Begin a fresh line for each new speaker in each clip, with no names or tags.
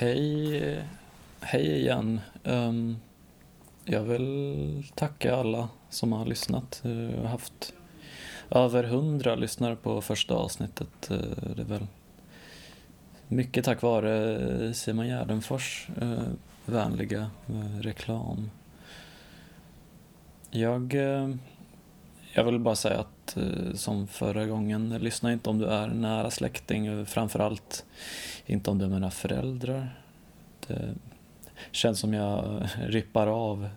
Hej, hej igen. Um, jag vill tacka alla som har lyssnat. Eh, jag har haft över hundra lyssnare på första avsnittet. Eh, det är väl mycket tack vare Simon Gärdenfors uh, vänliga uh, reklam. Jag, jag vill bara säga att eh, som förra gången, lyssna inte om du är nära släkting, eh, framförallt inte om du är mina föräldrar. Det känns som jag eh, rippar av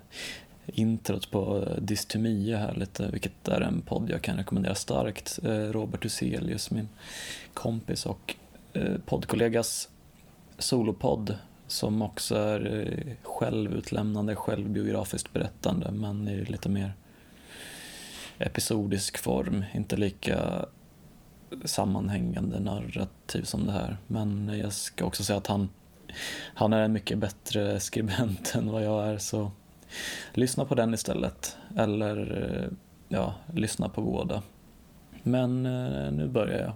introt på Dystemia här lite, vilket är en podd jag kan rekommendera starkt. Robert Huselius, min kompis och poddkollegas solopodd som också är självutlämnande, självbiografiskt berättande men i lite mer episodisk form, inte lika sammanhängande narrativ som det här. Men jag ska också säga att han, han är en mycket bättre skribent än vad jag är så lyssna på den istället. Eller eh, ja, lyssna på båda. Men eh, nu börjar jag.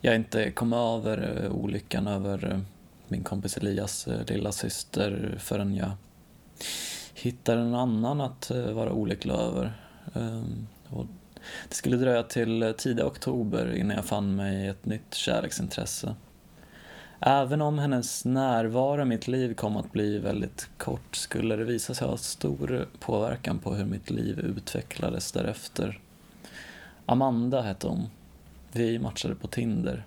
Jag inte kom över eh, olyckan över eh, min kompis Elias eh, lilla syster förrän jag hittade en annan att vara olycklig över. Ehm, och det skulle dröja till tidiga oktober innan jag fann mig ett nytt kärleksintresse. Även om hennes närvaro i mitt liv kom att bli väldigt kort skulle det visa sig ha stor påverkan på hur mitt liv utvecklades därefter. Amanda hette hon. Vi matchade på Tinder.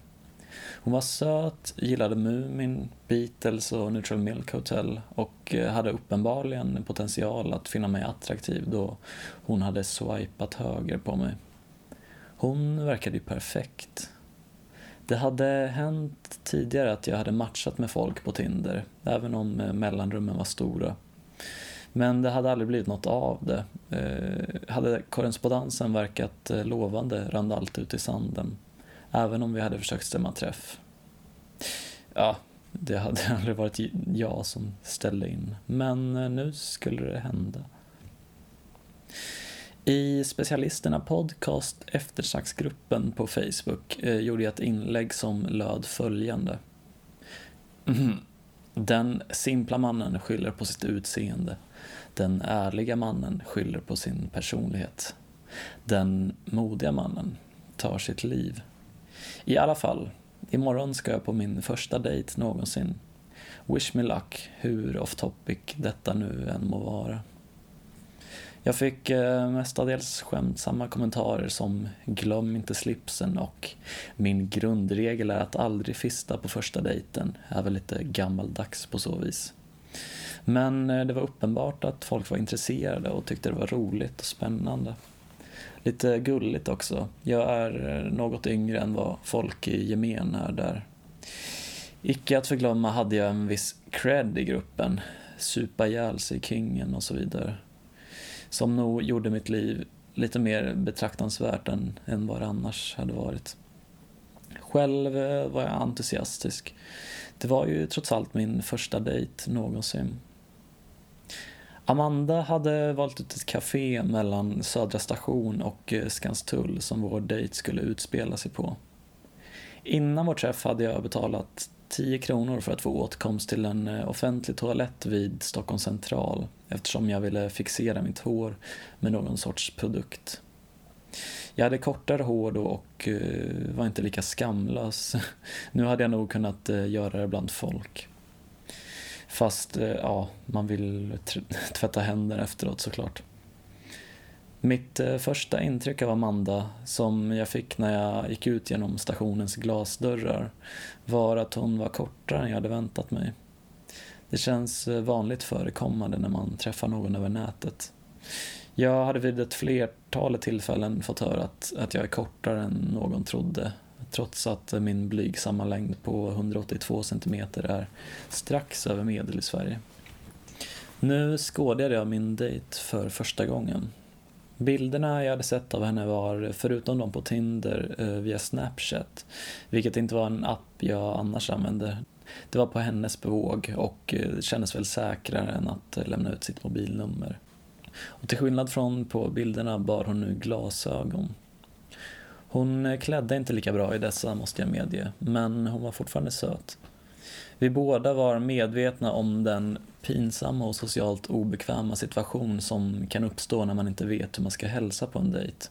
Hon var söt, gillade Mumin, Beatles och Neutral Milk Hotel och eh, hade uppenbarligen potential att finna mig attraktiv då hon hade swipat höger på mig. Hon verkade ju perfekt. Det hade hänt tidigare att jag hade matchat med folk på Tinder, även om eh, mellanrummen var stora. Men det hade aldrig blivit något av det. Eh, hade korrespondensen verkat eh, lovande rann allt ut i sanden. Även om vi hade försökt stämma träff. Ja, det hade aldrig varit jag som ställde in. Men eh, nu skulle det hända. I specialisterna podcast eftersnacksgruppen på Facebook eh, gjorde jag ett inlägg som löd följande. Mhm. Den simpla mannen skyller på sitt utseende. Den ärliga mannen skyller på sin personlighet. Den modiga mannen tar sitt liv. I alla fall, imorgon ska jag på min första dejt någonsin. Wish me luck, hur off topic detta nu än må vara. Jag fick eh, mestadels skämtsamma kommentarer som “glöm inte slipsen” och “min grundregel är att aldrig fista på första dejten” är väl lite gammaldags på så vis. Men eh, det var uppenbart att folk var intresserade och tyckte det var roligt och spännande. Lite gulligt också. Jag är eh, något yngre än vad folk i gemen är där. Icke att förglömma hade jag en viss cred i gruppen. Supa ihjäl sig kingen och så vidare. Som nog gjorde mitt liv lite mer betraktansvärt än, än vad det annars hade varit. Själv eh, var jag entusiastisk. Det var ju trots allt min första dejt någonsin. Amanda hade valt ut ett café mellan Södra station och eh, Skanstull som vår dejt skulle utspela sig på. Innan vår träff hade jag betalat 10 kronor för att få åtkomst till en eh, offentlig toalett vid Stockholms central eftersom jag ville fixera mitt hår med någon sorts produkt. Jag hade kortare hår då och eh, var inte lika skamlös. Nu hade jag nog kunnat göra det bland folk. Fast eh, ja, man vill tvätta händer efteråt såklart. Mitt eh, första intryck av Amanda, som jag fick när jag gick ut genom stationens glasdörrar, var att hon var kortare än jag hade väntat mig. Det känns eh, vanligt förekommande när man träffar någon över nätet. Jag hade vid ett flertal tillfällen fått höra att, att jag är kortare än någon trodde trots att min blygsamma längd på 182 cm är strax över medel i Sverige. Nu skådade jag min dejt för första gången. Bilderna jag hade sett av henne var, förutom de på Tinder, eh, via Snapchat, vilket inte var en app jag annars använder. Det var på hennes bevåg och eh, kändes väl säkrare än att eh, lämna ut sitt mobilnummer. Och till skillnad från på bilderna bar hon nu glasögon. Hon eh, klädde inte lika bra i dessa måste jag medge, men hon var fortfarande söt. Vi båda var medvetna om den pinsamma och socialt obekväma situation som kan uppstå när man inte vet hur man ska hälsa på en dejt.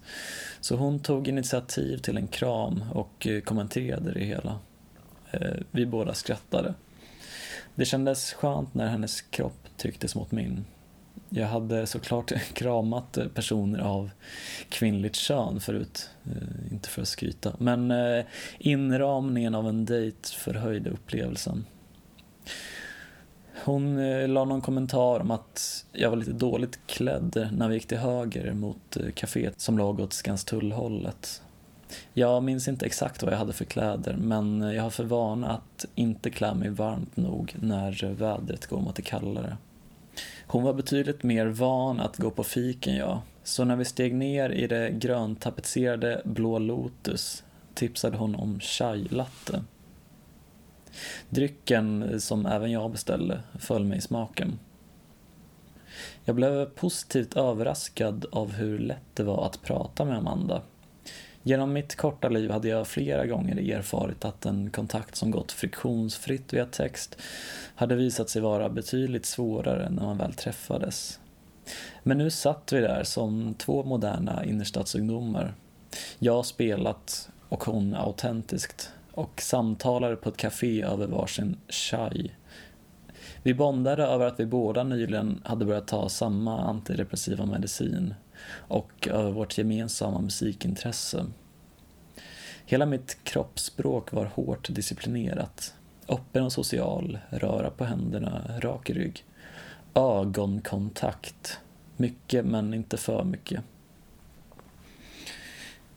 Så hon tog initiativ till en kram och eh, kommenterade det hela. Eh, vi båda skrattade. Det kändes skönt när hennes kropp trycktes mot min. Jag hade såklart kramat personer av kvinnligt kön förut, eh, inte för att skryta. Men eh, inramningen av en dejt förhöjde upplevelsen. Hon eh, la någon kommentar om att jag var lite dåligt klädd när vi gick till höger mot kaféet som låg åt Skanstullhållet. Jag minns inte exakt vad jag hade för kläder men jag har för vana att inte klä mig varmt nog när vädret går mot det kallare. Hon var betydligt mer van att gå på fik än jag, så när vi steg ner i det gröntapetserade Blå Lotus tipsade hon om chai latte. Drycken, som även jag beställde, föll mig i smaken. Jag blev positivt överraskad av hur lätt det var att prata med Amanda. Genom mitt korta liv hade jag flera gånger erfarit att en kontakt som gått friktionsfritt via text hade visat sig vara betydligt svårare när man väl träffades. Men nu satt vi där som två moderna innerstadsungdomar. Jag spelat och hon autentiskt och samtalade på ett café över varsin chai. Vi bondade över att vi båda nyligen hade börjat ta samma antidepressiva medicin och över vårt gemensamma musikintresse. Hela mitt kroppsspråk var hårt disciplinerat. Öppen och social, röra på händerna, rak rygg. Ögonkontakt. Mycket men inte för mycket.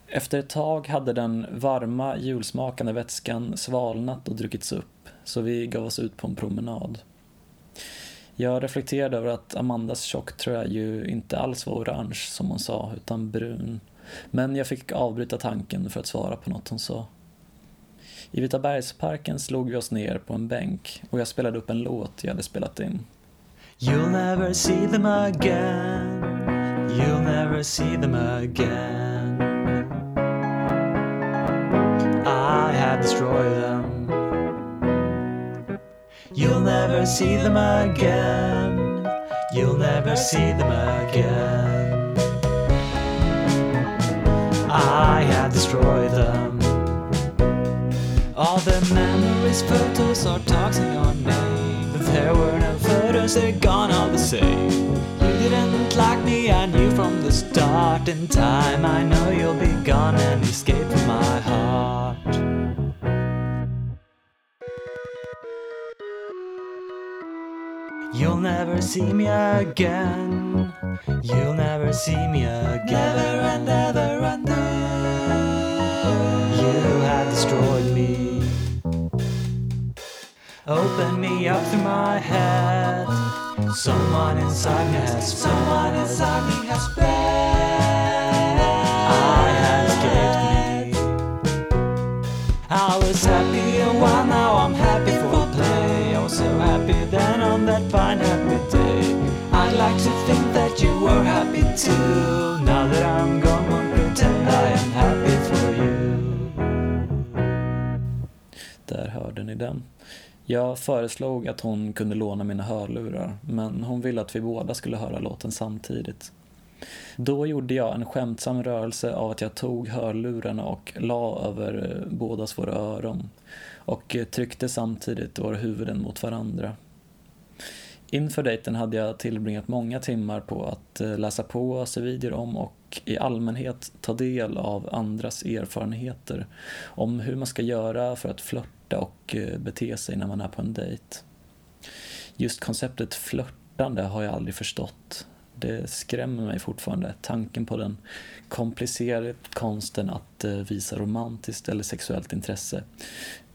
Efter ett tag hade den varma, julsmakande vätskan svalnat och druckits upp, så vi gav oss ut på en promenad. Jag reflekterade över att Amandas tjocktröja ju inte alls var orange som hon sa, utan brun. Men jag fick avbryta tanken för att svara på något hon sa. I Vitabergsparken slog vi oss ner på en bänk och jag spelade upp en låt jag hade spelat in.
You'll never see them again. You'll never see them again. I have destroyed them. You'll never see them again. You'll never see them again. I had destroyed them. All the memories, photos, or talks in your name. But there were no photos, they're gone all the same. You didn't like me, I knew from the start. In time, I know you'll be gone and escape You'll never see me again. You'll never see me again. Never and ever and You have destroyed me. Open me up through my head. Someone inside me has someone inside me has spread. I have escaped me. I was happy fine happy day. I'd like to think that you were happy too. Now that I'm gone, won't pretend I am happy for you.
Där hörde ni den. Jag föreslog att hon kunde låna mina hörlurar, men hon ville att vi båda skulle höra låten samtidigt. Då gjorde jag en skämtsam rörelse av att jag tog hörlurarna och la över eh, bådas våra öron och eh, tryckte samtidigt våra huvuden mot varandra. Inför dejten hade jag tillbringat många timmar på att eh, läsa på, se videor om och i allmänhet ta del av andras erfarenheter om hur man ska göra för att flörta och eh, bete sig när man är på en dejt. Just konceptet flörtande har jag aldrig förstått. Det skrämmer mig fortfarande, tanken på den komplicerade konsten att eh, visa romantiskt eller sexuellt intresse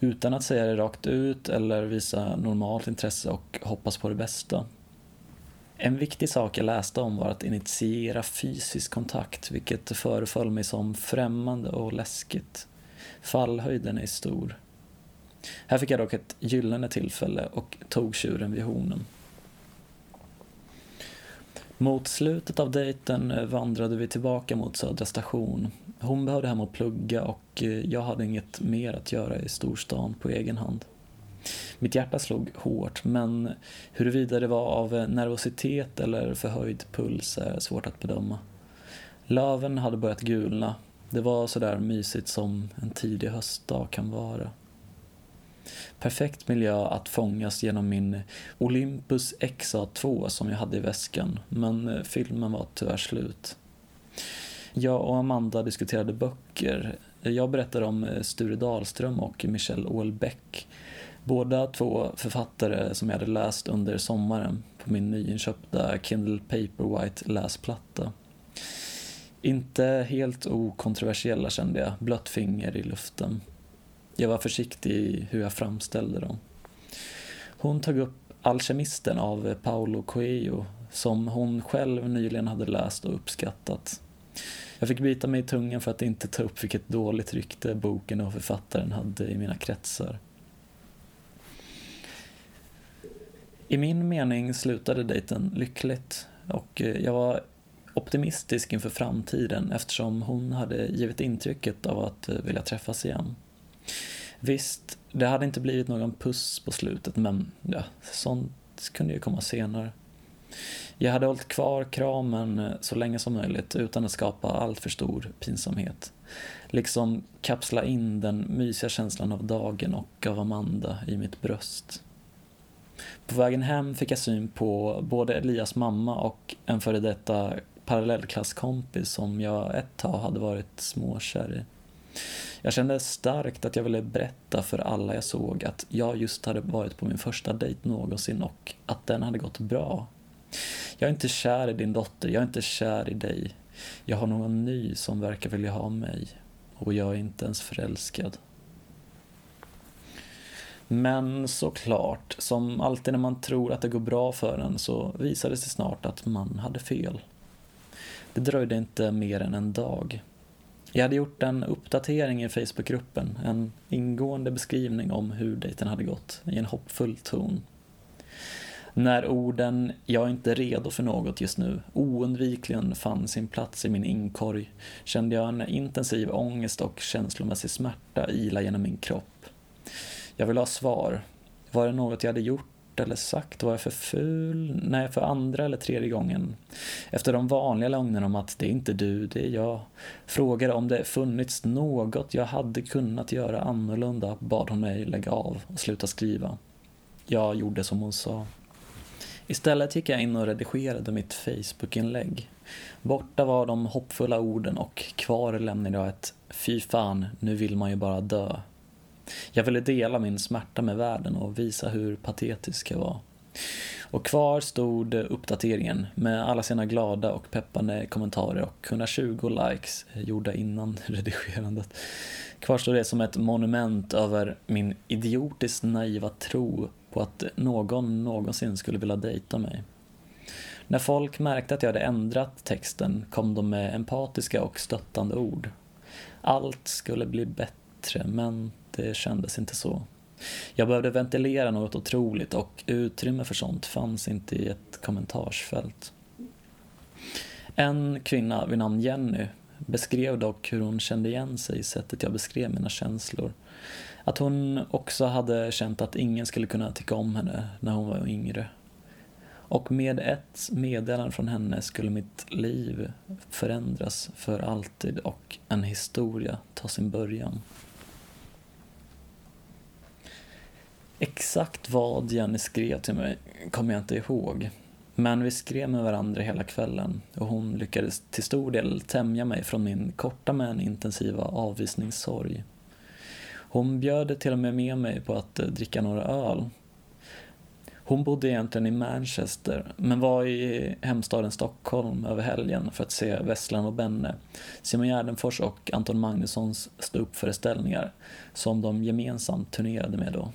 utan att säga det rakt ut eller visa normalt intresse och hoppas på det bästa. En viktig sak jag läste om var att initiera fysisk kontakt, vilket föreföll mig som främmande och läskigt. Fallhöjden är stor. Här fick jag dock ett gyllene tillfälle och tog tjuren vid hornen. Mot slutet av dejten eh, vandrade vi tillbaka mot Södra station. Hon behövde hem och plugga och eh, jag hade inget mer att göra i storstan på egen hand. Mitt hjärta slog hårt, men huruvida det var av eh, nervositet eller förhöjd puls är svårt att bedöma. Löven hade börjat gulna. Det var sådär mysigt som en tidig höstdag kan vara. Perfekt miljö att fångas genom min Olympus XA2 som jag hade i väskan, men eh, filmen var tyvärr slut. Jag och Amanda diskuterade böcker. Jag berättade om eh, Sture Dahlström och Michel Houellebecq Båda två författare som jag hade läst under sommaren på min nyinköpta Kindle Paperwhite läsplatta. Inte helt okontroversiella kände jag, blött finger i luften. Jag var försiktig i hur jag framställde dem. Hon tog upp Alkemisten av Paulo Coelho som hon själv nyligen hade läst och uppskattat. Jag fick bita mig i tungan för att inte ta upp vilket dåligt rykte boken och författaren hade i mina kretsar. I min mening slutade dejten lyckligt och eh, jag var optimistisk inför framtiden eftersom hon hade givit intrycket av att eh, vilja träffas igen. Visst, det hade inte blivit någon puss på slutet men ja, sånt kunde ju komma senare. Jag hade hållit kvar kramen eh, så länge som möjligt utan att skapa allt för stor pinsamhet. Liksom kapsla in den mysiga känslan av dagen och av Amanda i mitt bröst. På vägen hem fick jag syn på både Elias mamma och en före detta parallellklasskompis som jag ett tag hade varit småkär i. Jag kände starkt att jag ville berätta för alla jag såg att jag just hade varit på min första dejt någonsin och att den hade gått bra. Jag är inte kär i din dotter, jag är inte kär i dig. Jag har någon ny som verkar vilja ha mig. Och jag är inte ens förälskad. Men såklart, som alltid när man tror att det går bra för en så visade det sig snart att man hade fel. Det dröjde inte mer än en dag. Jag hade gjort en uppdatering i Facebookgruppen, en ingående beskrivning om hur dejten hade gått i en hoppfull ton. När orden “jag är inte redo för något just nu” oundvikligen fann sin plats i min inkorg kände jag en intensiv ångest och känslomässig smärta ila genom min kropp. Jag ville ha svar. Var det något jag hade gjort eller sagt? Var jag för ful? Nej, för andra eller tredje gången. Efter de vanliga lögnerna om att det är inte du, det är jag. Frågade om det funnits något jag hade kunnat göra annorlunda bad hon mig lägga av och sluta skriva. Jag gjorde som hon sa. Istället gick jag in och redigerade mitt Facebook-inlägg. Borta var de hoppfulla orden och kvar lämnade jag ett fy fan, nu vill man ju bara dö. Jag ville dela min smärta med världen och visa hur patetisk jag var. Och kvar stod uppdateringen med alla sina glada och peppande kommentarer och 120 likes gjorda innan redigerandet. Kvar stod det som ett monument över min idiotiskt naiva tro på att någon någonsin skulle vilja dejta mig. När folk märkte att jag hade ändrat texten kom de med empatiska och stöttande ord. Allt skulle bli bättre, men det kändes inte så. Jag behövde ventilera något otroligt och utrymme för sånt fanns inte i ett kommentarsfält. En kvinna vid namn Jenny beskrev dock hur hon kände igen sig i sättet jag beskrev mina känslor. Att hon också hade känt att ingen skulle kunna tycka om henne när hon var yngre. Och med ett meddelande från henne skulle mitt liv förändras för alltid och en historia ta sin början. Exakt vad Jenny skrev till mig kommer jag inte ihåg. Men vi skrev med varandra hela kvällen och hon lyckades till stor del tämja mig från min korta men intensiva avvisningssorg. Hon bjöd till och med med mig på att eh, dricka några öl. Hon bodde egentligen i Manchester, men var i hemstaden Stockholm över helgen för att se Vesslan och Benne, Simon Gärdenfors och Anton Magnussons ståuppföreställningar, som de gemensamt turnerade med då.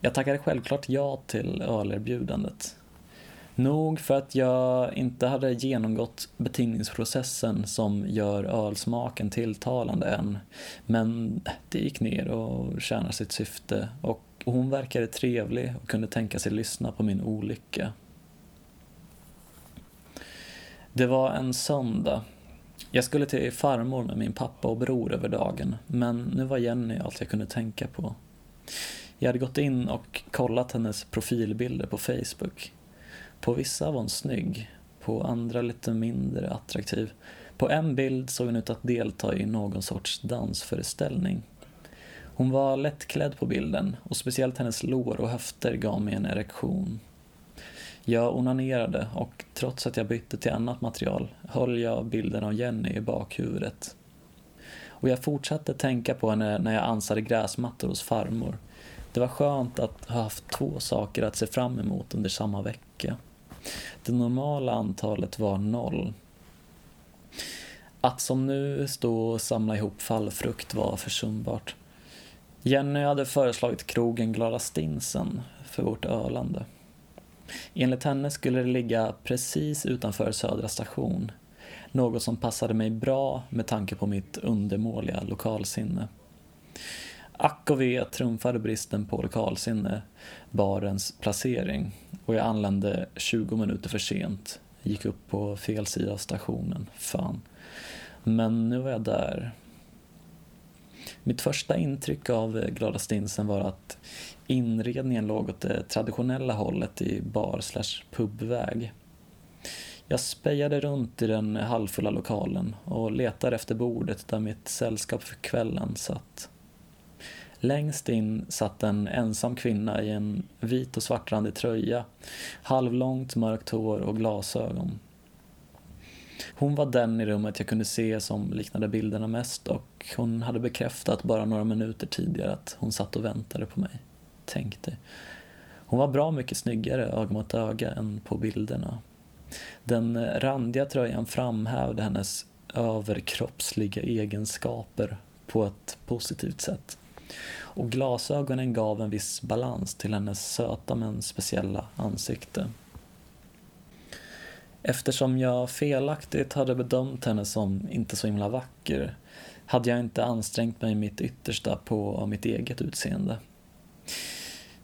Jag tackade självklart ja till ölerbjudandet. Nog för att jag inte hade genomgått betingningsprocessen som gör ölsmaken tilltalande än. Men det gick ner och tjänade sitt syfte och hon verkade trevlig och kunde tänka sig lyssna på min olycka. Det var en söndag. Jag skulle till farmor med min pappa och bror över dagen, men nu var Jenny allt jag kunde tänka på. Jag hade gått in och kollat hennes profilbilder på Facebook. På vissa var hon snygg, på andra lite mindre attraktiv. På en bild såg hon ut att delta i någon sorts dansföreställning. Hon var lättklädd på bilden och speciellt hennes lår och höfter gav mig en erektion. Jag onanerade och trots att jag bytte till annat material höll jag bilden av Jenny i bakhuvudet. Och jag fortsatte tänka på henne när jag ansade gräsmattor hos farmor. Det var skönt att ha haft två saker att se fram emot under samma vecka. Det normala antalet var noll. Att som nu stå och samla ihop fallfrukt var försumbart. Jenny hade föreslagit krogen Glada Stinsen för vårt ölande. Enligt henne skulle det ligga precis utanför Södra station. Något som passade mig bra med tanke på mitt undermåliga lokalsinne. Ack och ve trumfade bristen på lokalsinne barens placering och jag anlände 20 minuter för sent. Gick upp på fel sida av stationen, fan. Men nu var jag där. Mitt första intryck av Glada Stinsen var att inredningen låg åt det traditionella hållet i bar slash pubväg. Jag spejade runt i den halvfulla lokalen och letade efter bordet där mitt sällskap för kvällen satt. Längst in satt en ensam kvinna i en vit och svartrandig tröja, halvlångt mörkt hår och glasögon. Hon var den i rummet jag kunde se som liknade bilderna mest och hon hade bekräftat bara några minuter tidigare att hon satt och väntade på mig. Tänk dig. Hon var bra mycket snyggare öga mot öga än på bilderna. Den randiga tröjan framhävde hennes överkroppsliga egenskaper på ett positivt sätt. Och glasögonen gav en viss balans till hennes söta men speciella ansikte. Eftersom jag felaktigt hade bedömt henne som inte så himla vacker hade jag inte ansträngt mig mitt yttersta på mitt eget utseende.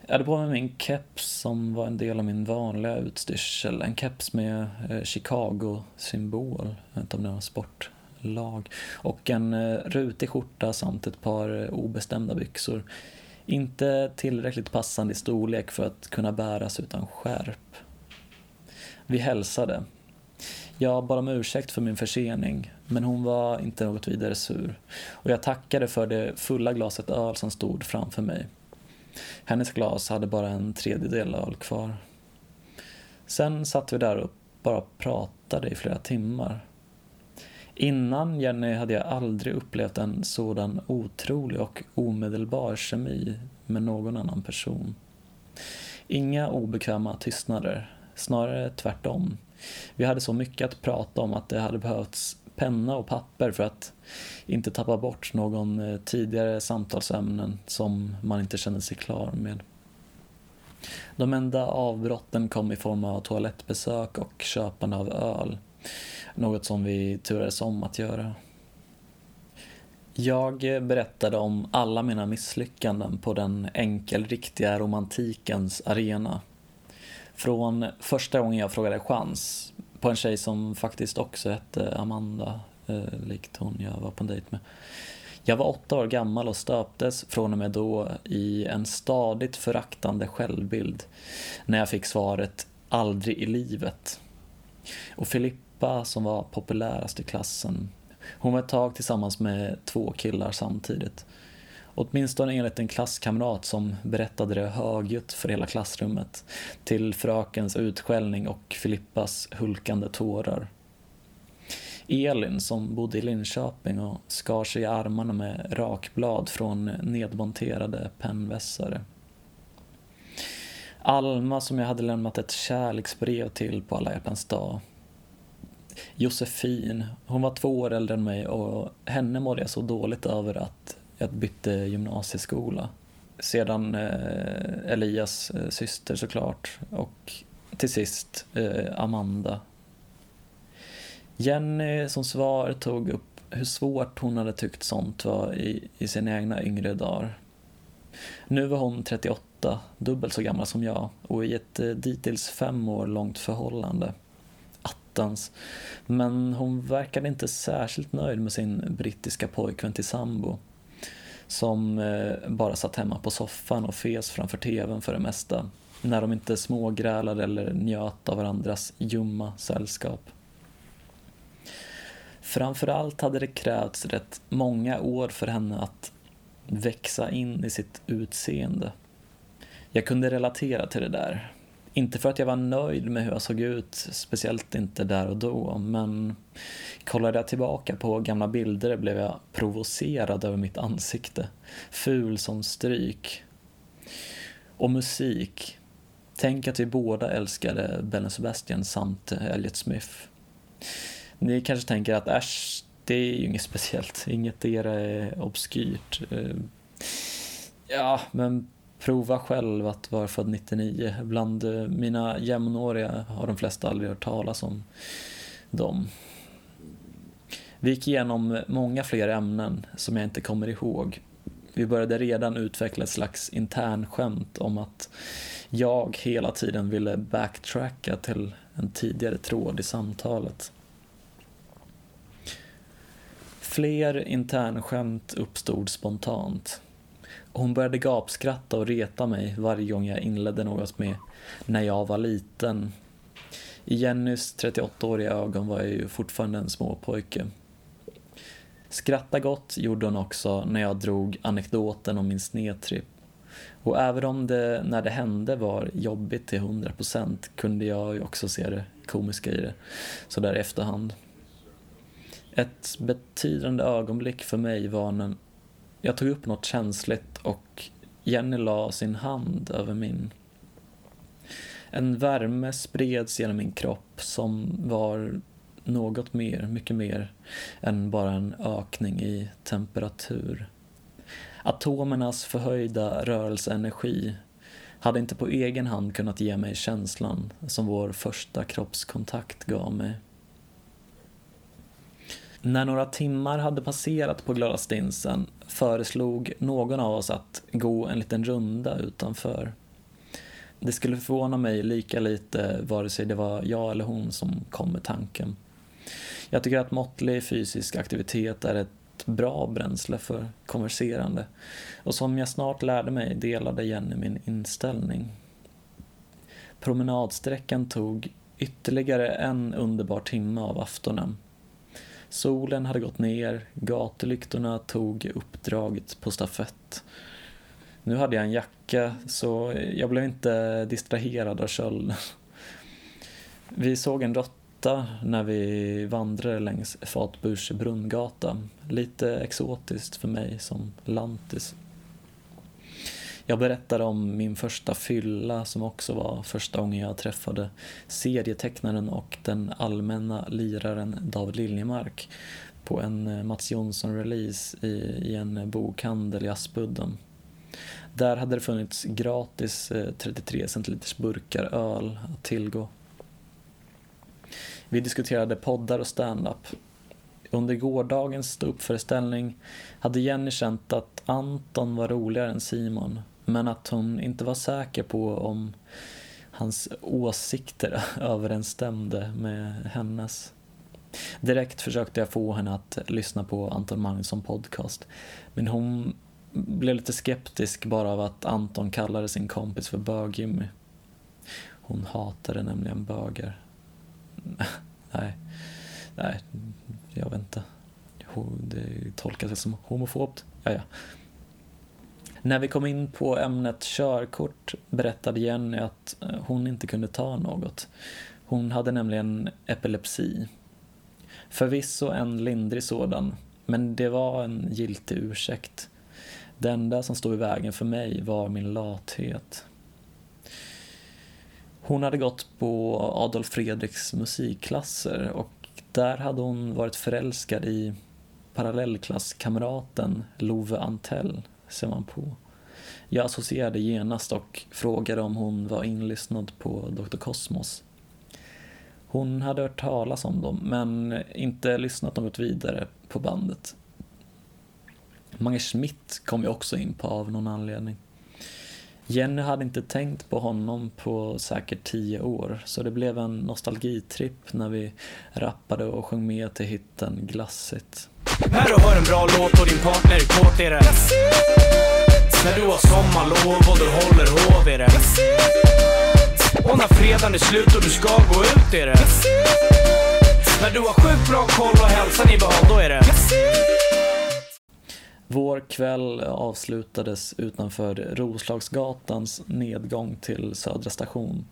Jag hade på mig min keps som var en del av min vanliga utstyrsel. En keps med eh, Chicago-symbol, jag vet inte om det var sport lag. Och en eh, rutig skjorta samt ett par eh, obestämda byxor. Inte tillräckligt passande i storlek för att kunna bäras utan skärp. Vi hälsade. Jag bad om ursäkt för min försening, men hon var inte något vidare sur. Och jag tackade för det fulla glaset öl som stod framför mig. Hennes glas hade bara en tredjedel öl kvar. Sen satt vi där och bara pratade i flera timmar. Innan Jenny hade jag aldrig upplevt en sådan otrolig och omedelbar kemi med någon annan person. Inga obekväma tystnader, snarare tvärtom. Vi hade så mycket att prata om att det hade behövts penna och papper för att inte tappa bort någon eh, tidigare samtalsämnen som man inte kände sig klar med. De enda avbrotten kom i form av toalettbesök och köpande av öl. Något som vi turades om att göra. Jag berättade om alla mina misslyckanden på den enkelriktiga romantikens arena. Från första gången jag frågade chans på en tjej som faktiskt också hette Amanda, eh, likt hon jag var på en dejt med. Jag var åtta år gammal och stöptes från och med då i en stadigt föraktande självbild när jag fick svaret aldrig i livet. Och Filippa som var populärast i klassen, hon var ett tag tillsammans med två killar samtidigt. Åtminstone enligt en klasskamrat som berättade det högljutt för hela klassrummet till frökens utskällning och Filippas hulkande tårar. Elin som bodde i Linköping och skar sig i armarna med rakblad från nedmonterade pennvässare. Alma som jag hade lämnat ett kärleksbrev till på alla hjärtans dag. Josefin, hon var två år äldre än mig och henne mådde jag så dåligt över att jag bytte gymnasieskola. Sedan eh, Elias eh, syster såklart och till sist eh, Amanda. Jenny som svar tog upp hur svårt hon hade tyckt sånt var i, i sina egna yngre dagar. Nu var hon 38, dubbelt så gammal som jag och i ett eh, dittills fem år långt förhållande. Attans. Men hon verkade inte särskilt nöjd med sin brittiska pojkvän till sambo som eh, bara satt hemma på soffan och fes framför tvn för det mesta. När de inte smågrälade eller njöt av varandras ljumma sällskap. Framförallt hade det krävts rätt många år för henne att växa in i sitt utseende. Jag kunde relatera till det där. Inte för att jag var nöjd med hur jag såg ut, speciellt inte där och då, men kollade jag tillbaka på gamla bilder blev jag provocerad över mitt ansikte. Ful som stryk. Och musik. Tänk att vi båda älskade Benny Sebastian samt Elliot Smith. Ni kanske tänker att äsch, det är ju inget speciellt, inget era är eh, obskyrt. Eh, ja, men prova själv att vara född 99. Bland eh, mina jämnåriga har de flesta aldrig hört talas om dem. Vi gick igenom många fler ämnen som jag inte kommer ihåg. Vi började redan utveckla ett slags internskämt om att jag hela tiden ville backtracka till en tidigare tråd i samtalet. Fler internskämt uppstod spontant. Hon började gapskratta och reta mig varje gång jag inledde något med när jag var liten. I Jennys 38-åriga ögon var jag ju fortfarande en småpojke. Skratta gott gjorde hon också när jag drog anekdoten om min snedtripp. Och även om det när det hände var jobbigt till 100% kunde jag ju också se det komiska i det, sådär i efterhand. Ett betydande ögonblick för mig var när jag tog upp något känsligt och Jenny la sin hand över min. En värme spreds genom min kropp som var något mer, mycket mer än bara en ökning i temperatur. Atomernas förhöjda rörelseenergi hade inte på egen hand kunnat ge mig känslan som vår första kroppskontakt gav mig. När några timmar hade passerat på Glada Stinsen föreslog någon av oss att gå en liten runda utanför. Det skulle förvåna mig lika lite vare sig det var jag eller hon som kom med tanken. Jag tycker att måttlig fysisk aktivitet är ett bra bränsle för konverserande och som jag snart lärde mig delade Jenny min inställning. Promenadsträckan tog ytterligare en underbar timme av aftonen Solen hade gått ner, gatlyktorna tog uppdraget på stafett. Nu hade jag en jacka, så jag blev inte distraherad av kölden. Vi såg en råtta när vi vandrade längs Fatburs brunngata. Lite exotiskt för mig som lantis. Jag berättade om min första fylla som också var första gången jag träffade serietecknaren och den allmänna liraren David Liljemark på en eh, Mats Jonsson-release i, i en bokhandel i Aspudden. Där hade det funnits gratis eh, 33 centiliters burkar öl att tillgå. Vi diskuterade poddar och stand-up. Under gårdagens ståuppföreställning hade Jenny känt att Anton var roligare än Simon men att hon inte var säker på om hans åsikter överensstämde med hennes. Direkt försökte jag få henne att lyssna på Anton Magnusson podcast, men hon blev lite skeptisk bara av att Anton kallade sin kompis för bög-Jimmy. Hon hatade nämligen bögar. nej, nej, jag vet inte. Det tolkas som homofobt. Ja, ja. När vi kom in på ämnet körkort berättade Jenny att eh, hon inte kunde ta något. Hon hade nämligen epilepsi. Förvisso en lindrig sådan, men det var en giltig ursäkt. Det enda som stod i vägen för mig var min lathet. Hon hade gått på Adolf Fredriks musikklasser och där hade hon varit förälskad i parallellklasskamraten Love Antell ser man på. Jag associerade genast och frågade om hon var inlyssnad på Dr. Cosmos. Hon hade hört talas om dem, men inte lyssnat något vidare på bandet. Mange Schmidt kom jag också in på av någon anledning. Jenny hade inte tänkt på honom på säkert tio år, så det blev en nostalgitripp när vi rappade och sjöng med till hitten Glassigt. När du hör en bra låt och din partner är kåt är det När du har sommarlov och du håller hov är det Och när fredagen är slut och du ska gå ut är det När du har sjukt bra koll och hälsan i behåll, då är det. Vår kväll avslutades utanför Roslagsgatans nedgång till Södra station.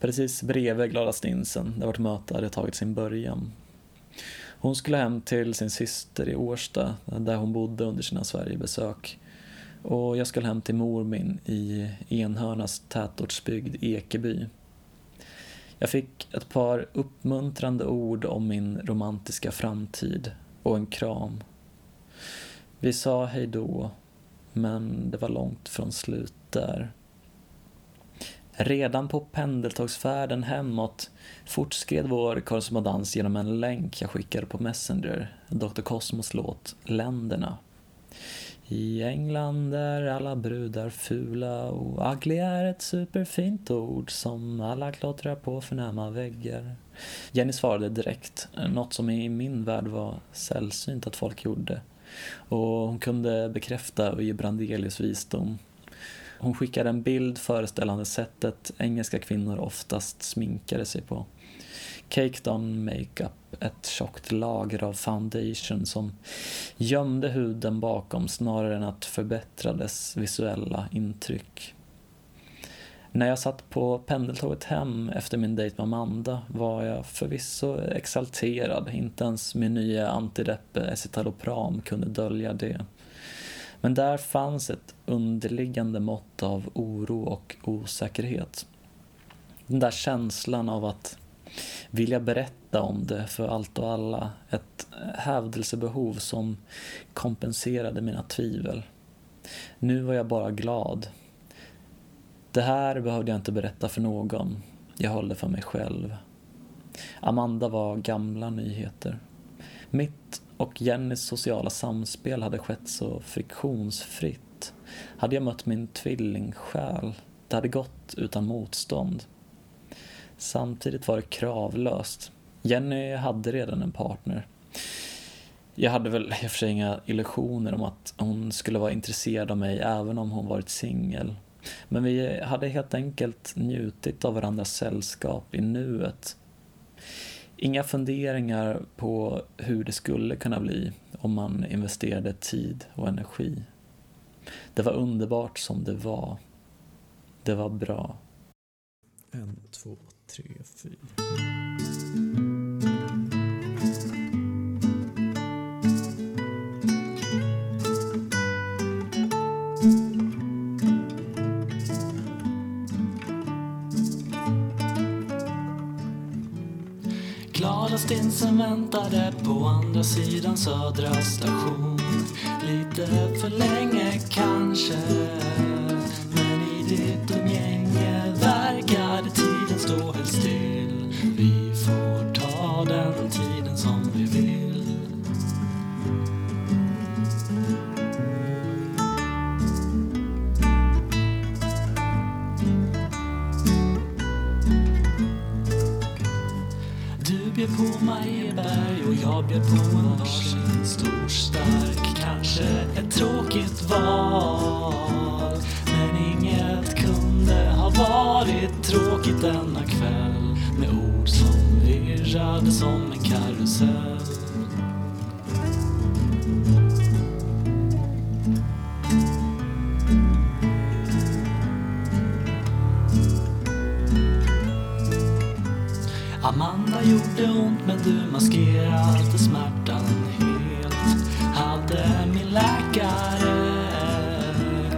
Precis bredvid Glada Stinsen, där vårt möte hade tagit sin början. Hon skulle hem till sin syster i Årsta, där hon bodde under sina Sverigebesök. Och jag skulle hem till mor min i Enhörnas tätortsbygd Ekeby. Jag fick ett par uppmuntrande ord om min romantiska framtid och en kram. Vi sa hej då, men det var långt från slut där. Redan på pendeltågsfärden hemåt fortskred vår korrespondens genom en länk jag skickade på Messenger, Dr. Cosmos låt Länderna. I England är alla brudar fula och ugly är ett superfint ord som alla klottrar på förnäma väggar. Jenny svarade direkt, något som i min värld var sällsynt att folk gjorde. Och hon kunde bekräfta och ge Brandelius visdom. Hon skickade en bild föreställande sättet engelska kvinnor oftast sminkade sig på. Caked on makeup, ett tjockt lager av foundation som gömde huden bakom snarare än att förbättra dess visuella intryck. När jag satt på pendeltåget hem efter min dejt med Amanda var jag förvisso exalterad. Inte ens min nya antidepp escitalopram kunde dölja det. Men där fanns ett underliggande mått av oro och osäkerhet. Den där känslan av att vilja berätta om det för allt och alla. Ett hävdelsebehov som kompenserade mina tvivel. Nu var jag bara glad. Det här behövde jag inte berätta för någon. Jag höll det för mig själv. Amanda var gamla nyheter. Mitt och Jennys sociala samspel hade skett så friktionsfritt. Hade jag mött min tvillingsjäl, det hade gått utan motstånd. Samtidigt var det kravlöst. Jenny hade redan en partner. Jag hade väl i och för sig inga illusioner om att hon skulle vara intresserad av mig även om hon varit singel. Men vi hade helt enkelt njutit av varandras sällskap i nuet. Inga funderingar på hur det skulle kunna bli om man investerade tid och energi. Det var underbart som det var. Det var bra.
En, två, tre, fyra. Glada väntade på andra sidan Södra station. Lite för länge kanske Men i ditt varit tråkigt denna kväll Med ord som virrade som en karusell. Amanda gjorde ont men du maskerade smärtan helt. Hade min läkare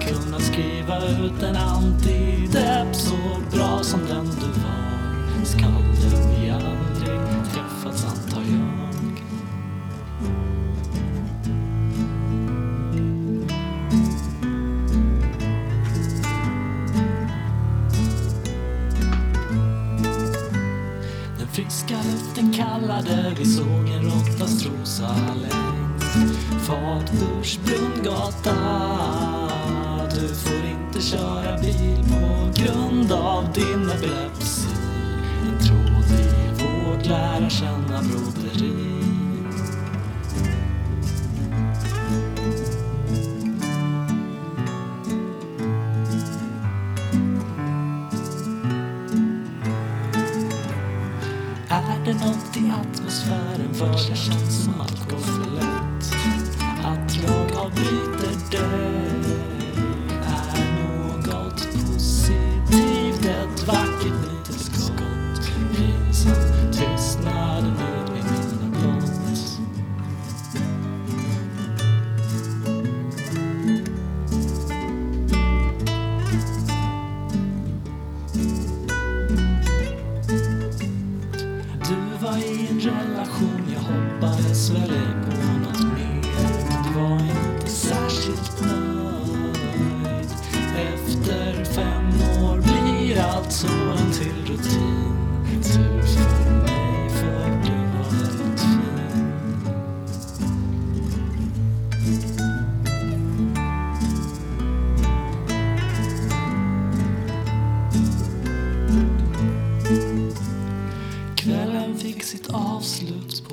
kunnat skriva ut en annan där vi såg en råtta strosa längs Fatburs brunngata Du får inte köra bil på grund av din epilepsi En tråd i vårt lära känna broderi.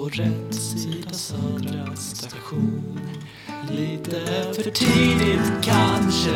På rätt sida Södra station. Lite för tidigt kanske.